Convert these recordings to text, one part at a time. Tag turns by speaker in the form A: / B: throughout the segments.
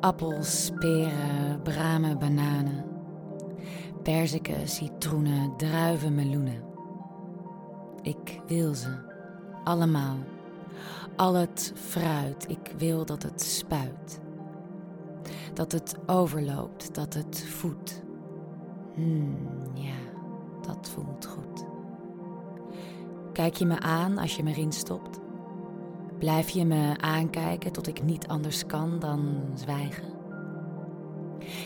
A: Appels, peren, bramen, bananen. Perziken, citroenen, druiven, meloenen. Ik wil ze. Allemaal. Al het fruit, ik wil dat het spuit. Dat het overloopt, dat het voedt. Hmm, ja, dat voelt goed. Kijk je me aan als je me erin stopt? Blijf je me aankijken tot ik niet anders kan dan zwijgen?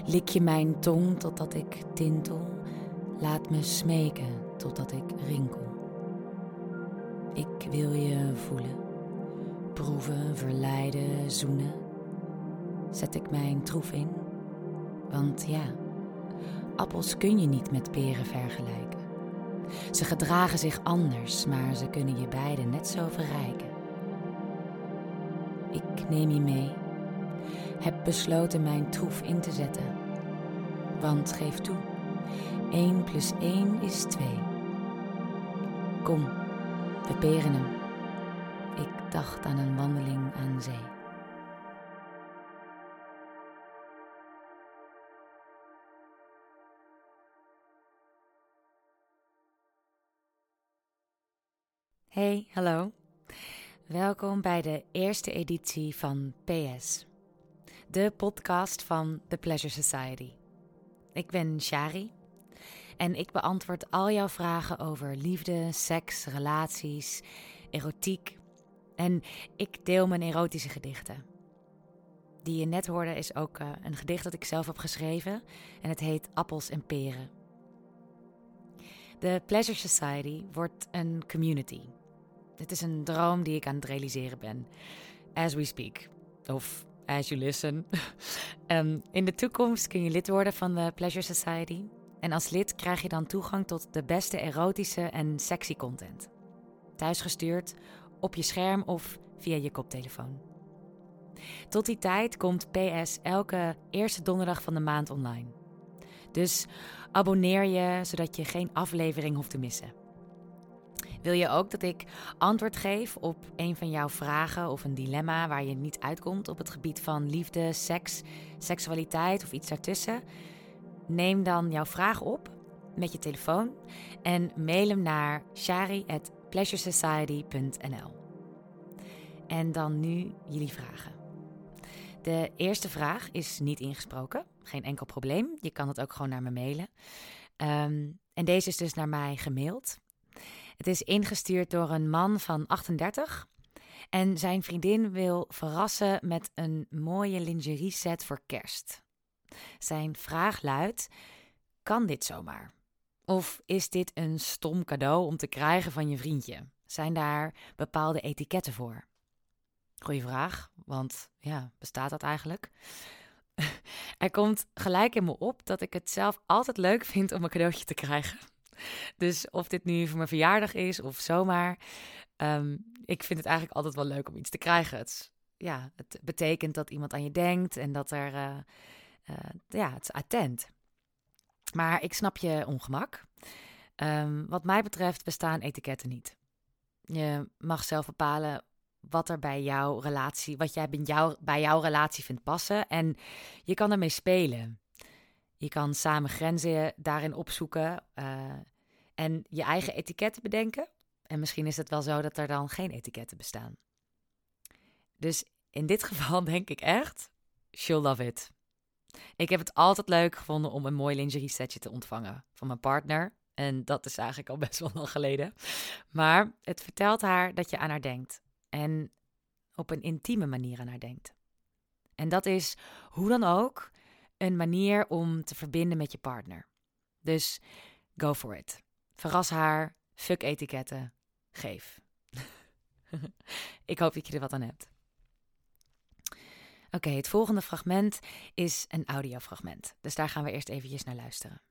A: Lik je mijn tong totdat ik tintel? Laat me smeken totdat ik rinkel. Ik wil je voelen, proeven, verleiden, zoenen. Zet ik mijn troef in? Want ja, appels kun je niet met peren vergelijken. Ze gedragen zich anders, maar ze kunnen je beiden net zo verrijken. Neem je mee, heb besloten mijn troef in te zetten. Want geef toe, 1 plus 1 is 2. Kom, we peren hem. Ik dacht aan een wandeling aan zee. Hey, hallo. Welkom bij de eerste editie van PS, de podcast van The Pleasure Society. Ik ben Shari en ik beantwoord al jouw vragen over liefde, seks, relaties, erotiek. En ik deel mijn erotische gedichten. Die je net hoorde is ook uh, een gedicht dat ik zelf heb geschreven en het heet Appels en Peren. De Pleasure Society wordt een community dit is een droom die ik aan het realiseren ben. As we speak. Of as you listen. um, in de toekomst kun je lid worden van de Pleasure Society. En als lid krijg je dan toegang tot de beste erotische en sexy content. Thuisgestuurd, op je scherm of via je koptelefoon. Tot die tijd komt PS elke eerste donderdag van de maand online. Dus abonneer je zodat je geen aflevering hoeft te missen. Wil je ook dat ik antwoord geef op een van jouw vragen of een dilemma waar je niet uitkomt op het gebied van liefde, seks, seksualiteit of iets daartussen? Neem dan jouw vraag op met je telefoon en mail hem naar shari@pleasuresociety.nl. En dan nu jullie vragen. De eerste vraag is niet ingesproken, geen enkel probleem. Je kan het ook gewoon naar me mailen. Ehm, en deze is dus naar mij gemaild. Het is ingestuurd door een man van 38. En zijn vriendin wil verrassen met een mooie lingerie set voor kerst. Zijn vraag luidt: Kan dit zomaar? Of is dit een stom cadeau om te krijgen van je vriendje? Zijn daar bepaalde etiketten voor? Goeie vraag, want ja, bestaat dat eigenlijk? Er komt gelijk in me op dat ik het zelf altijd leuk vind om een cadeautje te krijgen. Dus of dit nu voor mijn verjaardag is of zomaar. Um, ik vind het eigenlijk altijd wel leuk om iets te krijgen. Het, ja, het betekent dat iemand aan je denkt en dat er. Uh, uh, ja, het is attent. Maar ik snap je ongemak. Um, wat mij betreft bestaan etiketten niet. Je mag zelf bepalen wat er bij jouw relatie, wat jij bij, jou, bij jouw relatie vindt passen. En je kan ermee spelen. Je kan samen grenzen daarin opzoeken. Uh, en je eigen etiketten bedenken. En misschien is het wel zo dat er dan geen etiketten bestaan. Dus in dit geval denk ik echt, she'll love it. Ik heb het altijd leuk gevonden om een mooi lingerie setje te ontvangen van mijn partner. En dat is eigenlijk al best wel lang geleden. Maar het vertelt haar dat je aan haar denkt. En op een intieme manier aan haar denkt. En dat is hoe dan ook een manier om te verbinden met je partner. Dus go for it. Verras haar, fuck etiketten, geef. ik hoop dat je er wat aan hebt. Oké, het volgende fragment is een audiofragment. Dus daar gaan we eerst eventjes naar luisteren.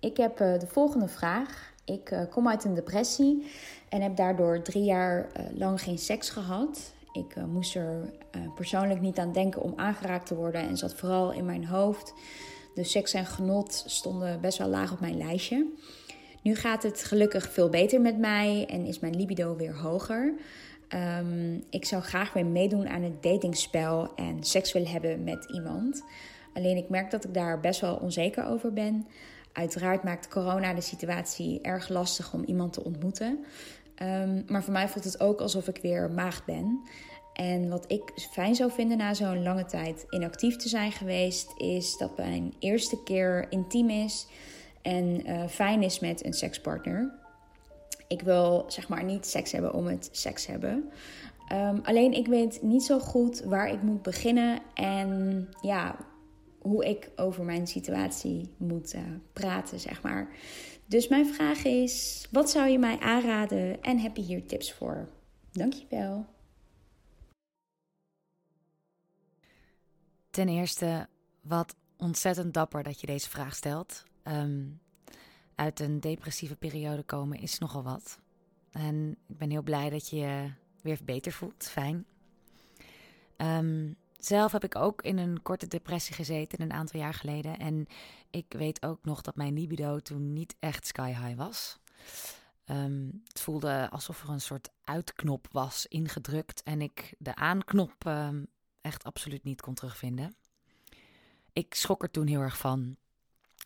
B: Ik heb uh, de volgende vraag. Ik uh, kom uit een depressie en heb daardoor drie jaar uh, lang geen seks gehad. Ik moest er persoonlijk niet aan denken om aangeraakt te worden en zat vooral in mijn hoofd. Dus seks en genot stonden best wel laag op mijn lijstje. Nu gaat het gelukkig veel beter met mij en is mijn libido weer hoger. Ehm, ik zou graag weer meedoen aan het datingspel en seks willen hebben met iemand. Alleen ik merk dat ik daar best wel onzeker over ben. Uiteraard maakt corona de situatie erg lastig om iemand te ontmoeten. Ehm, maar voor mij voelt het ook alsof ik weer maagd ben. En wat ik fijn zou vinden na zo'n lange tijd inactief te zijn geweest, is dat mijn eerste keer intiem is en uh, fijn is met een sekspartner. Ik wil zeg maar niet seks hebben om het seks hebben. Um, alleen ik weet niet zo goed waar ik moet beginnen en ja, hoe ik over mijn situatie moet uh, praten, zeg maar. Dus mijn vraag is: wat zou je mij aanraden en heb je hier tips voor? Dankjewel.
A: Ten eerste, wat ontzettend dapper dat je deze vraag stelt. Um, uit een depressieve periode komen is nogal wat. En ik ben heel blij dat je je weer beter voelt. Fijn. Um, zelf heb ik ook in een korte depressie gezeten een aantal jaar geleden. En ik weet ook nog dat mijn libido toen niet echt sky high was. Um, het voelde alsof er een soort uitknop was ingedrukt en ik de aanknop echt absoluut niet kon terugvinden. Ik schrok er toen heel erg van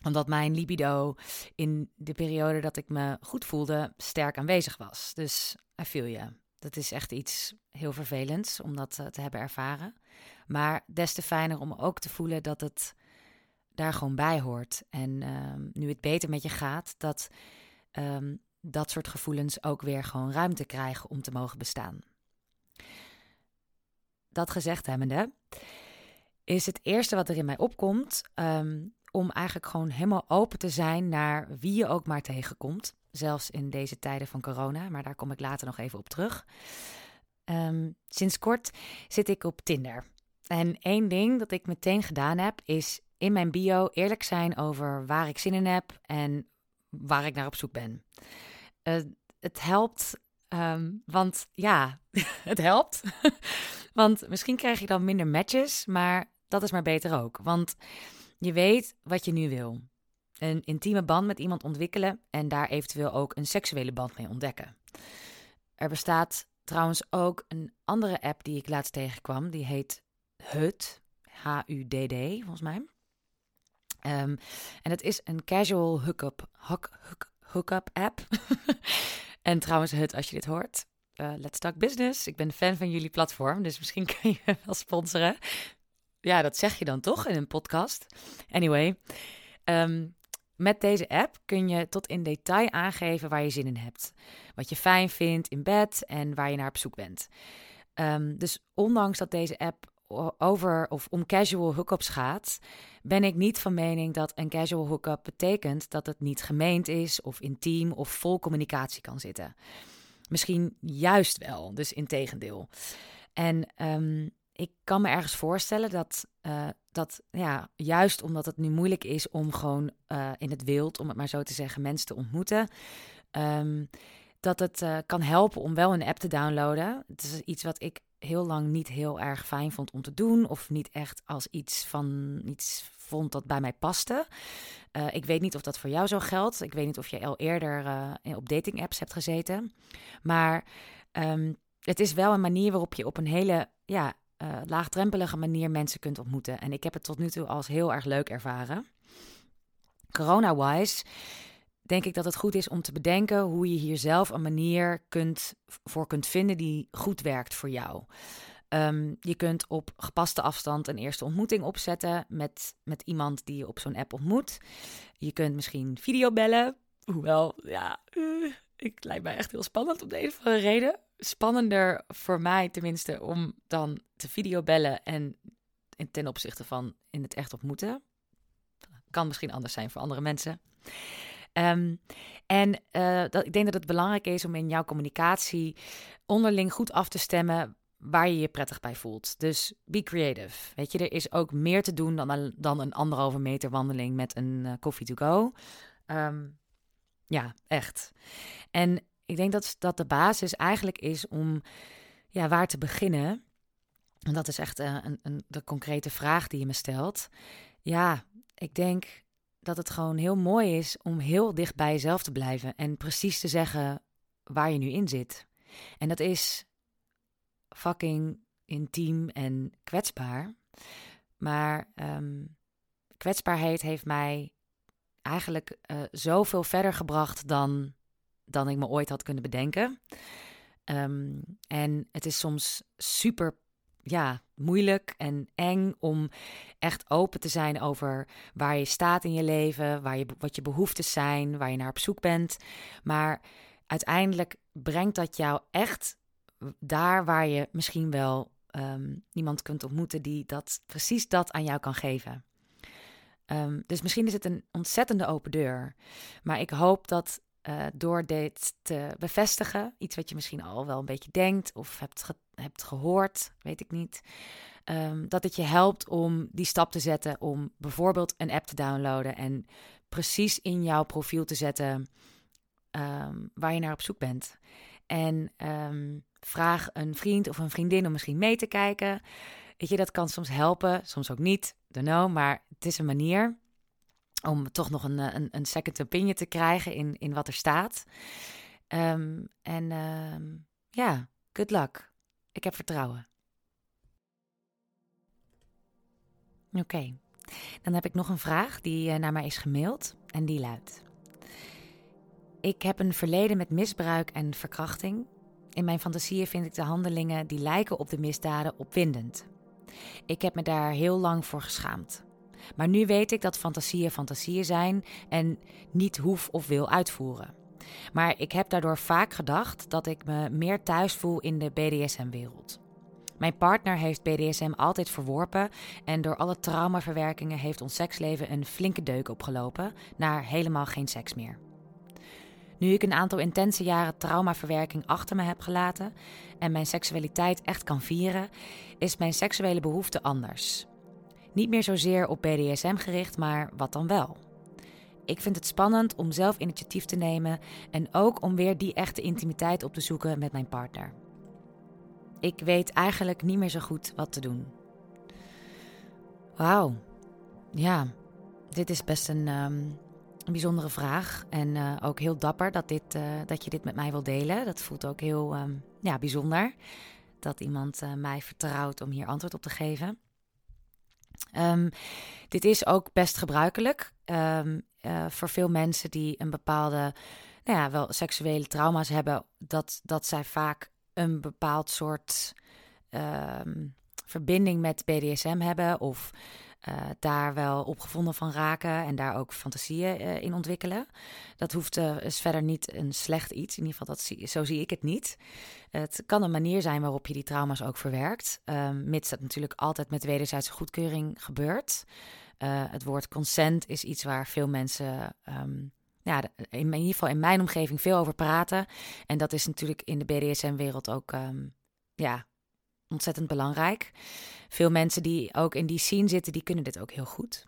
A: omdat mijn libido in de periode dat ik me goed voelde sterk aanwezig was. Dus I feel je. Dat is echt iets heel vervelends om dat eh, te hebben ervaren. Maar des te fijner om ook te voelen dat het daar gewoon bij hoort. En um, nu het beter met je gaat, dat um, dat soort gevoelens ook weer gewoon ruimte krijgen om te mogen bestaan. Dat gezegd hebbende, is het eerste wat er in mij opkomt um, om eigenlijk gewoon helemaal open te zijn naar wie je ook maar tegenkomt. Zelfs in deze tijden van corona, maar daar kom ik later nog even op terug. Um, sinds kort zit ik op Tinder. En één ding dat ik meteen gedaan heb, is in mijn bio eerlijk zijn over waar ik zin in heb en waar ik naar op zoek ben. Uh, het helpt, um, want ja, het helpt. want misschien krijg je dan minder matches, maar dat is maar beter ook. Want je weet wat je nu wil. Een intieme band met iemand ontwikkelen en daar eventueel ook een seksuele band mee ontdekken. Er bestaat trouwens ook een andere app die ik laatst tegenkwam. Die heet HUD. H-U-D-D, volgens mij. Um, en het is een casual hookup, hook, hook, hookup app. en trouwens, HUD, als je dit hoort. Uh, let's talk business. Ik ben fan van jullie platform, dus misschien kun je wel sponsoren. Ja, dat zeg je dan toch in een podcast. Anyway, um, met deze app kun je tot in detail aangeven waar je zin in hebt. Wat je fijn vindt in bed en waar je naar op zoek bent. Um, dus ondanks dat deze app over of om casual hookups gaat, ben ik niet van mening dat een casual hookup betekent dat het niet gemeend is of intiem of vol communicatie kan zitten. Misschien juist wel, dus integendeel. En um, ik kan me ergens voorstellen dat, uh, dat ja, juist omdat het nu moeilijk is om gewoon uh, in het wild, om het maar zo te zeggen, mensen te ontmoeten, um, dat het uh, kan helpen om wel een app te downloaden. Het is iets wat ik heel lang niet heel erg fijn vond om te doen, of niet echt als iets van iets vond dat bij mij paste. ik weet niet of dat voor jou zo geldt. Ik weet niet of je al eerder op dating apps hebt gezeten, maar um, het is wel een manier waarop je op een hele ja, uh, laagdrempelige manier mensen kunt ontmoeten. En ik heb het tot nu toe als heel erg leuk ervaren. Corona-wise denk ik dat het goed is om te bedenken hoe je hier zelf een manier kunt, voor kunt vinden die goed werkt voor jou. Um, je kunt op gepaste afstand een eerste ontmoeting opzetten met, met iemand die je op zo'n app ontmoet. Je kunt misschien videobellen. Hoewel, ja, uh, ik lijkt mij echt heel spannend om of andere reden spannender voor mij tenminste om dan te videobellen en ten opzichte van in het echt ontmoeten. Kan misschien anders zijn voor andere mensen. Um, en uh, dat, ik denk dat het belangrijk is om in jouw communicatie onderling goed af te stemmen waar je je prettig bij voelt. Dus be creative. Weet je, er is ook meer te doen dan, een, dan een anderhalve meter wandeling met een uh, coffee to go. Um, ja, echt. En ik denk dat, dat de basis eigenlijk is om ja, waar te beginnen. En dat is echt uh, een, een, de concrete vraag die je me stelt. Ja, ik denk dat het gewoon heel mooi is om heel dicht bij jezelf te blijven en precies te zeggen waar je nu in zit. En dat is fucking intiem en kwetsbaar. Maar um, kwetsbaarheid heeft mij eigenlijk uh, zoveel verder gebracht dan, dan ik me ooit had kunnen bedenken. Ehm, en het is soms super ja, moeilijk en eng om echt open te zijn over waar je staat in je leven, waar je, wat je behoeftes zijn, waar je naar op zoek bent. Maar uiteindelijk brengt dat jou echt daar waar je misschien wel um, iemand kunt ontmoeten die dat, precies dat aan jou kan geven. Um, dus misschien is het een ontzettende open deur. Maar ik hoop dat uh, door dit te bevestigen, iets wat je misschien al wel een beetje denkt of hebt, hebt gehoord, weet ik niet, um, dat het je helpt om die stap te zetten om bijvoorbeeld een app te downloaden en precies in jouw profiel te zetten um, waar je naar op zoek bent. En um, vraag een vriend of een vriendin om misschien mee te kijken. Weet je, dat kan soms helpen, soms ook niet, don't know, maar het is een manier om toch nog een, een, een second opinion te krijgen in, in wat er staat. En ja, good luck. Ik heb vertrouwen. Oké, dan heb ik nog een vraag die uh, naar mij is gemaild en die luidt. Ik heb een verleden met misbruik en verkrachting. In mijn fantasieën vind ik de handelingen die lijken op de misdaden opwindend. Ik heb me daar heel lang voor geschaamd. Maar nu weet ik dat fantasieën fantasieën zijn en niet hoef of wil uitvoeren. Maar ik heb daardoor vaak gedacht dat ik me meer thuis voel in de BDSM-wereld. Mijn partner heeft BDSM altijd verworpen en door alle traumaverwerkingen heeft ons seksleven een flinke deuk opgelopen naar helemaal geen seks meer. Nu ik een aantal intense jaren traumaverwerking achter me heb gelaten en mijn seksualiteit echt kan vieren, is mijn seksuele behoefte anders. Niet meer zozeer op BDSM gericht, maar wat dan wel? Ik vind het spannend om zelf initiatief te nemen en ook om weer die echte intimiteit op te zoeken met mijn partner. Ik weet eigenlijk niet meer zo goed wat te doen. Wauw. Ja, dit is best een, een bijzondere vraag. En uh, ook heel dapper dat, dit, uh, dat je dit met mij wil delen. Dat voelt ook heel um, ja, bijzonder. Dat iemand uh, mij vertrouwt om hier antwoord op te geven. Um, dit is ook best gebruikelijk uh, voor veel mensen die een bepaalde, nou ja, wel seksuele trauma's hebben, dat, dat zij vaak een bepaald soort um, verbinding met BDSM hebben of uh, daar wel opgevonden van raken en daar ook fantasieën uh, in ontwikkelen. Dat hoeft uh, verder niet een slecht iets. In ieder geval, dat zie, zo zie ik het niet. Het kan een manier zijn waarop je die trauma's ook verwerkt. Um, mits dat natuurlijk altijd met wederzijdse goedkeuring gebeurt. Het woord consent is iets waar veel mensen. Um, ja, in, ieder geval in mijn omgeving veel over praten. En dat is natuurlijk in de BDSM-wereld ook um, ja, ontzettend belangrijk. Veel mensen die ook in die scene zitten, die kunnen dit ook heel goed.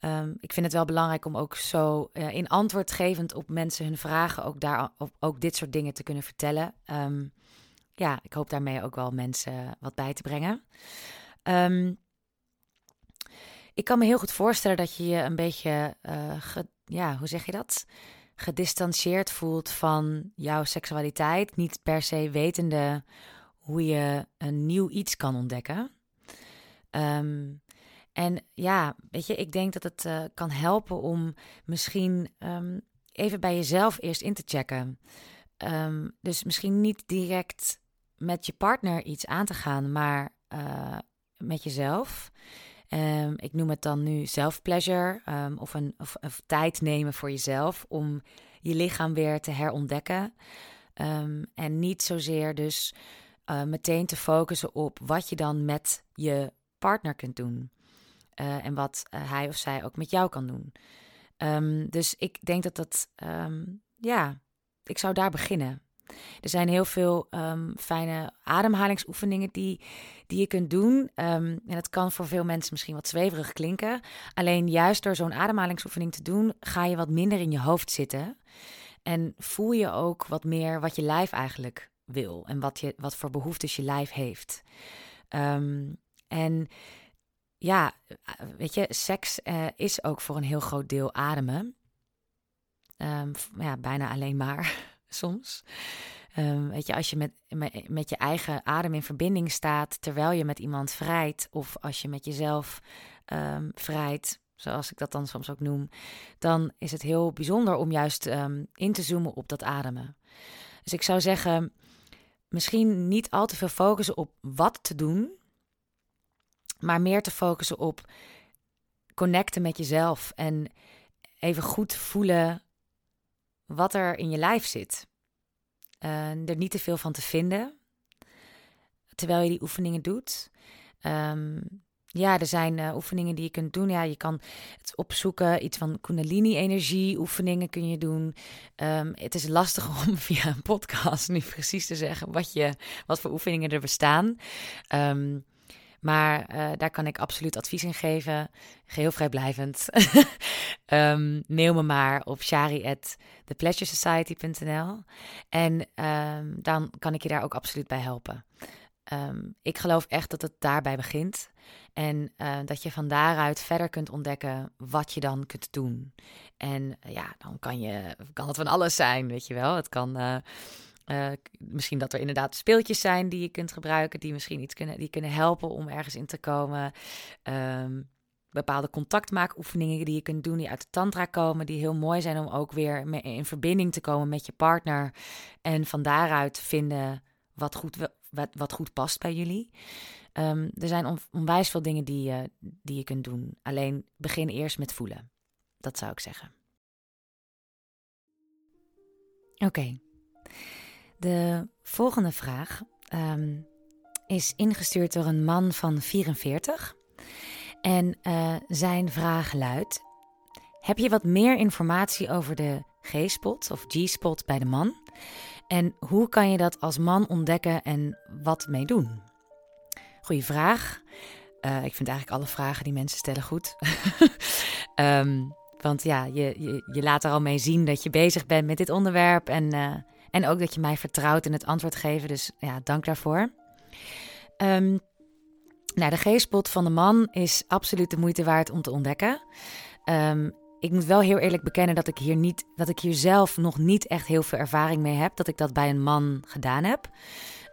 A: Um, ik vind het wel belangrijk om ook zo uh, in antwoord gevend op mensen hun vragen ook daar ook dit soort dingen te kunnen vertellen. Ja, ik hoop daarmee ook wel mensen wat bij te brengen. Um, ik kan me heel goed voorstellen dat je je een beetje, ge, ja, hoe zeg je dat? Gedistanceerd voelt van jouw seksualiteit, niet per se wetende hoe je een nieuw iets kan ontdekken. Um, en ja, weet je, ik denk dat het uh, kan helpen om misschien um, even bij jezelf eerst in te checken. Um, dus misschien niet direct met je partner iets aan te gaan, maar uh, met jezelf. Um, ik noem het dan nu self-pleasure um, of, een, of, of, tijd nemen voor jezelf om je lichaam weer te herontdekken. Um, en niet zozeer dus uh, meteen te focussen op wat je dan met je partner kunt doen. Uh, en wat uh, hij of zij ook met jou kan doen. Dus ik denk dat dat, ja, ik zou daar beginnen. Er zijn heel veel um, fijne ademhalingsoefeningen die, die je kunt doen. en het kan voor veel mensen misschien wat zweverig klinken. Alleen juist door zo'n ademhalingsoefening te doen, ga je wat minder in je hoofd zitten. En voel je ook wat meer wat je lijf eigenlijk wil en wat, je, wat voor behoeftes je lijf heeft. Um, en ja, weet je, seks uh, is ook voor een heel groot deel ademen. Ja, bijna alleen maar soms. Ehm, weet je, als je met, met, je eigen adem in verbinding staat terwijl je met iemand vrijt, of als je met jezelf um, vrijt, zoals ik dat dan soms ook noem, dan is het heel bijzonder om juist ehm, in te zoomen op dat ademen. Dus ik zou zeggen, misschien niet al te veel focussen op wat te doen, maar meer te focussen op connecten met jezelf en even goed voelen wat er in je lijf zit. Uh, er niet te veel van te vinden terwijl je die oefeningen doet. Um, ja, er zijn uh, oefeningen die je kunt doen. Ja, je kan het opzoeken. Iets van Kundalini-energie oefeningen kun je doen. Um, het is lastig om via een podcast nu precies te zeggen wat, je, wat voor oefeningen er bestaan. Um, maar uh, daar kan ik absoluut advies in geven. Geheel vrijblijvend. um, me maar op shari.thepleasuresociety.nl En um, dan kan ik je daar ook absoluut bij helpen. Um, ik geloof echt dat het daarbij begint. En uh, dat je van daaruit verder kunt ontdekken wat je dan kunt doen. En ja, dan kan, je, kan het van alles zijn, weet je wel. Het kan uh, misschien dat er inderdaad speeltjes zijn die je kunt gebruiken, die misschien iets kunnen, die kunnen helpen om ergens in te komen. Um, bepaalde contactmaakoefeningen die je kunt doen, die uit de tantra komen, die heel mooi zijn om ook weer in verbinding te komen met je partner. En van daaruit vinden wat goed, wat, wat goed past bij jullie. Um, er zijn onwijs veel dingen die, uh, die je kunt doen. Alleen begin eerst met voelen. Dat zou ik zeggen. Oké. De volgende vraag um, is ingestuurd door een man van 44. En uh, zijn vraag luidt: Heb je wat meer informatie over de G-spot of G-spot bij de man? En hoe kan je dat als man ontdekken en wat mee doen? Goeie vraag. Uh, ik vind eigenlijk alle vragen die mensen stellen goed. um, want ja, je, je, laat er al mee zien dat je bezig bent met dit onderwerp. En, uh, en ook dat je mij vertrouwt in het antwoord geven. Dus ja, dank daarvoor. Um, nou, de G-spot van de man is absoluut de moeite waard om te ontdekken. Um, ik moet wel heel eerlijk bekennen dat ik hier niet, dat ik hier zelf nog niet echt heel veel ervaring mee heb. Dat ik dat bij een man gedaan heb.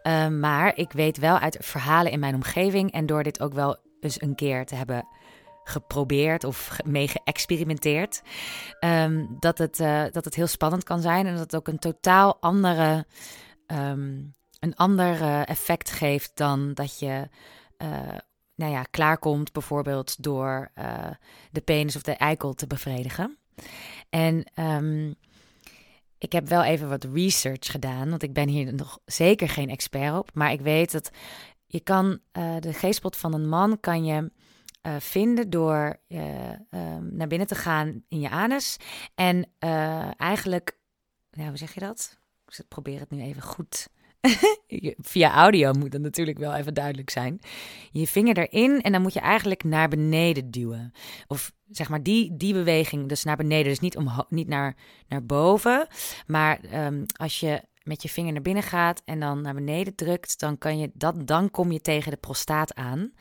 A: Uh, maar ik weet wel uit verhalen in mijn omgeving en door dit ook wel eens een keer te hebben geprobeerd of mee geëxperimenteerd, um, dat, het, uh, dat het heel spannend kan zijn en dat het ook een totaal andere, um, een ander uh, effect geeft dan dat je uh, nou ja, klaarkomt bijvoorbeeld door de penis of de eikel te bevredigen. En um, ik heb wel even wat research gedaan, want ik ben hier nog zeker geen expert op. Maar ik weet dat je kan de G-spot van een man kan je uh, vinden door um, naar binnen te gaan in je anus. En eigenlijk, nou, hoe zeg je dat? Ik probeer het nu even goed Via audio moet dat natuurlijk wel even duidelijk zijn. Je vinger erin en dan moet je eigenlijk naar beneden duwen. Of zeg maar die, die beweging, dus naar beneden. Dus niet, niet naar, naar boven. Maar um, als je met je vinger naar binnen gaat en dan naar beneden drukt, dan, kan je dat, dan kom je tegen de prostaat aan.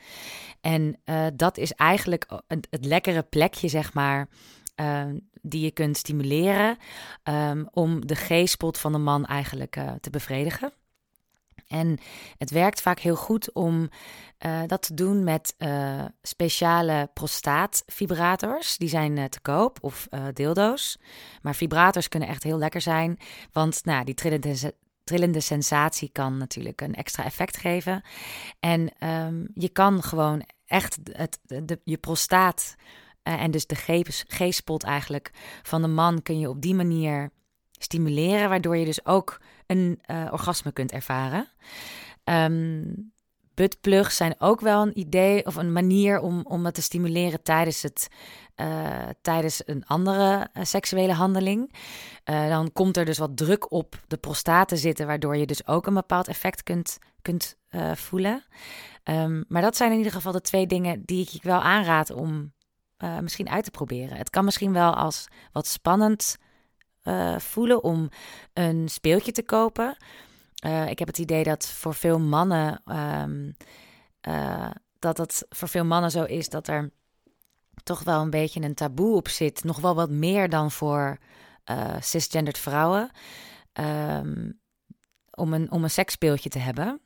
A: En uh, dat is eigenlijk het, het lekkere plekje, zeg maar. Uh, die je kunt stimuleren um, om de G-spot van de man eigenlijk uh, te bevredigen. En het werkt vaak heel goed om dat te doen met speciale prostaatvibrators. Die zijn te koop of dildo's. Maar vibrators kunnen echt heel lekker zijn. Want nou, die trillende, trillende sensatie kan natuurlijk een extra effect geven. En um, je kan gewoon echt het, de, je prostaat en dus de G-spot eigenlijk van de man kun je op die manier stimuleren, waardoor je dus ook een uh, orgasme kunt ervaren. Um, buttplugs zijn ook wel een idee of een manier om, om het te stimuleren tijdens, het, uh, tijdens een andere uh, seksuele handeling. Uh, dan komt er dus wat druk op de prostaat te zitten, waardoor je dus ook een bepaald effect kunt, kunt voelen. Um, maar dat zijn in ieder geval de twee dingen die ik je wel aanraad om misschien uit te proberen. Het kan misschien wel als wat spannend voelen om een speeltje te kopen. Uh, ik heb het idee dat voor veel mannen um, uh, dat het voor veel mannen zo is dat er toch wel een beetje een taboe op zit. Nog wel wat meer dan voor cisgendered vrouwen. Um, om een, om een seksspeeltje te hebben.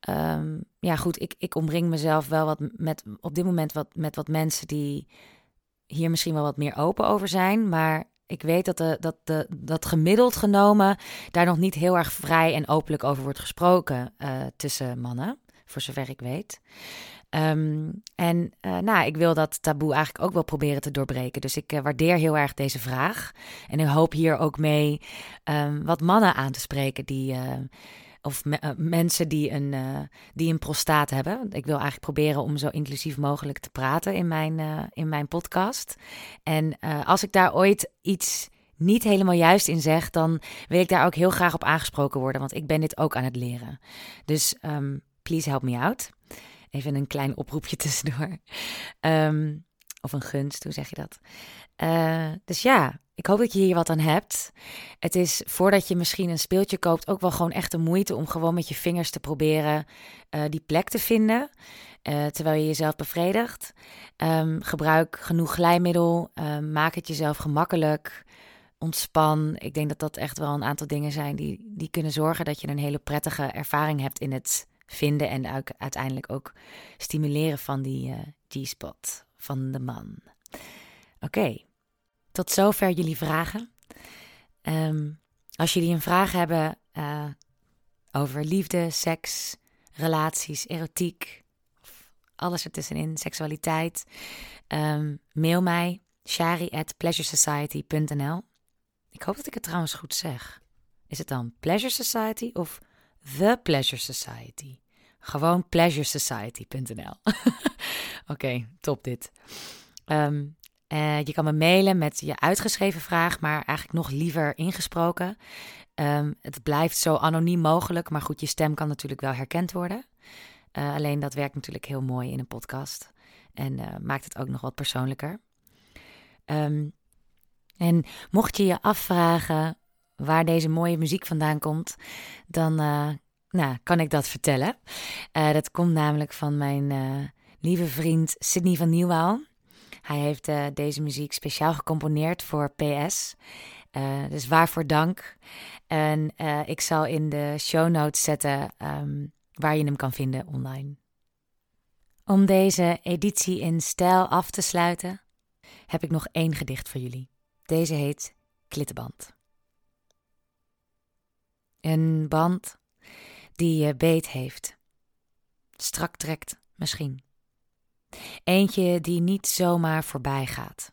A: Ehm, ja, goed, ik, ik omring mezelf wel wat met op dit moment wat, met wat mensen die hier misschien wel wat meer open over zijn. Maar ik weet dat, de, dat, de, dat gemiddeld genomen daar nog niet heel erg vrij en openlijk over wordt gesproken uh, tussen mannen, voor zover ik weet. Um, en uh, nou, ik wil dat taboe eigenlijk ook wel proberen te doorbreken. Dus ik uh, waardeer heel erg deze vraag. En ik hoop hier ook mee um, wat mannen aan te spreken die. Of me mensen die een, die een prostaat hebben. Ik wil eigenlijk proberen om zo inclusief mogelijk te praten in mijn, in mijn podcast. En als ik daar ooit iets niet helemaal juist in zeg, dan wil ik daar ook heel graag op aangesproken worden. Want ik ben dit ook aan het leren. Dus um, please help me out. Even een klein oproepje tussendoor. Um, of een gunst, hoe zeg je dat? Dus ja, ik hoop dat je hier wat aan hebt. Het is voordat je misschien een speeltje koopt ook wel gewoon echt de moeite om gewoon met je vingers te proberen uh, die plek te vinden. Uh, terwijl je jezelf bevredigt. Um, gebruik genoeg glijmiddel. Um, maak het jezelf gemakkelijk. Ontspan. Ik denk dat dat echt wel een aantal dingen zijn die, die kunnen zorgen dat je een hele prettige ervaring hebt in het vinden en uiteindelijk ook stimuleren van die uh, G-spot van de man. Oké. Tot zover jullie vragen. Um, als jullie een vraag hebben uh, over liefde, seks, relaties, erotiek, alles ertussenin, seksualiteit, um, mail mij shari at pleasuresociety.nl. Ik hoop dat ik het trouwens goed zeg. Is het dan Pleasure Society of The Pleasure Society? Gewoon pleasuresociety.nl. Oké, top dit. Um, uh, je kan me mailen met je uitgeschreven vraag, maar eigenlijk nog liever ingesproken. Um, het blijft zo anoniem mogelijk, maar goed, je stem kan natuurlijk wel herkend worden. Uh, alleen dat werkt natuurlijk heel mooi in een podcast en uh, maakt het ook nog wat persoonlijker. Um, en mocht je je afvragen waar deze mooie muziek vandaan komt, dan nou, kan ik dat vertellen. Dat komt namelijk van mijn lieve vriend Sidney van Nieuwhaal. Hij heeft uh, deze muziek speciaal gecomponeerd voor PS. dus waarvoor dank. En ik zal in de show notes zetten um, waar je hem kan vinden online. Om deze editie in stijl af te sluiten, heb ik nog één gedicht voor jullie. Deze heet Klittenband. Een band die je beet heeft. Strak trekt misschien. Eentje die niet zomaar voorbij gaat.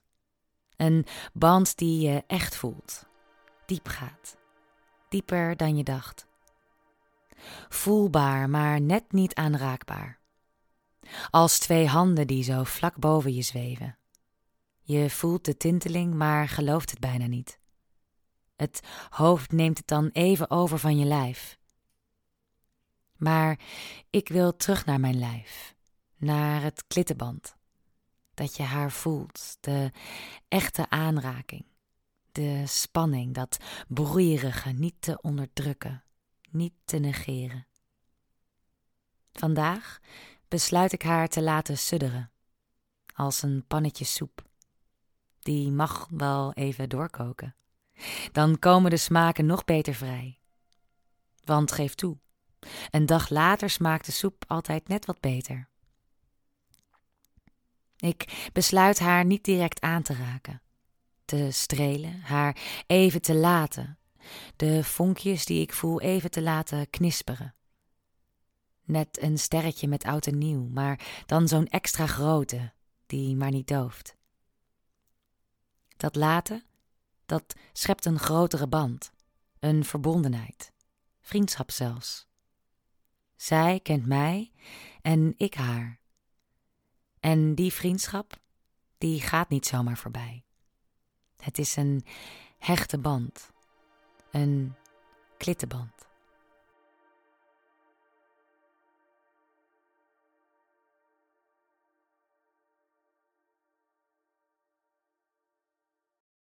A: Een band die je echt voelt. Diep gaat. Dieper dan je dacht. Voelbaar, maar net niet aanraakbaar. Als twee handen die zo vlak boven je zweven. Je voelt de tinteling, maar gelooft het bijna niet. Het hoofd neemt het dan even over van je lijf. Maar ik wil terug naar mijn lijf, naar het klittenband. Dat je haar voelt, de echte aanraking, de spanning, dat broeierige niet te onderdrukken, niet te negeren. Vandaag besluit ik haar te laten sudderen, als een pannetje soep. Die mag wel even doorkoken. Dan komen de smaken nog beter vrij. Want geef toe, een dag later smaakt de soep altijd net wat beter. Ik besluit haar niet direct aan te raken, te strelen, haar even te laten, de vonkjes die ik voel even te laten knisperen. Net een sterretje met oud en nieuw, maar dan zo'n extra grote, die maar niet dooft. Dat laten, dat schept een grotere band, een verbondenheid, vriendschap zelfs. Zij kent mij en ik haar. En die vriendschap, die gaat niet zomaar voorbij. Het is een hechte band, een klittenband.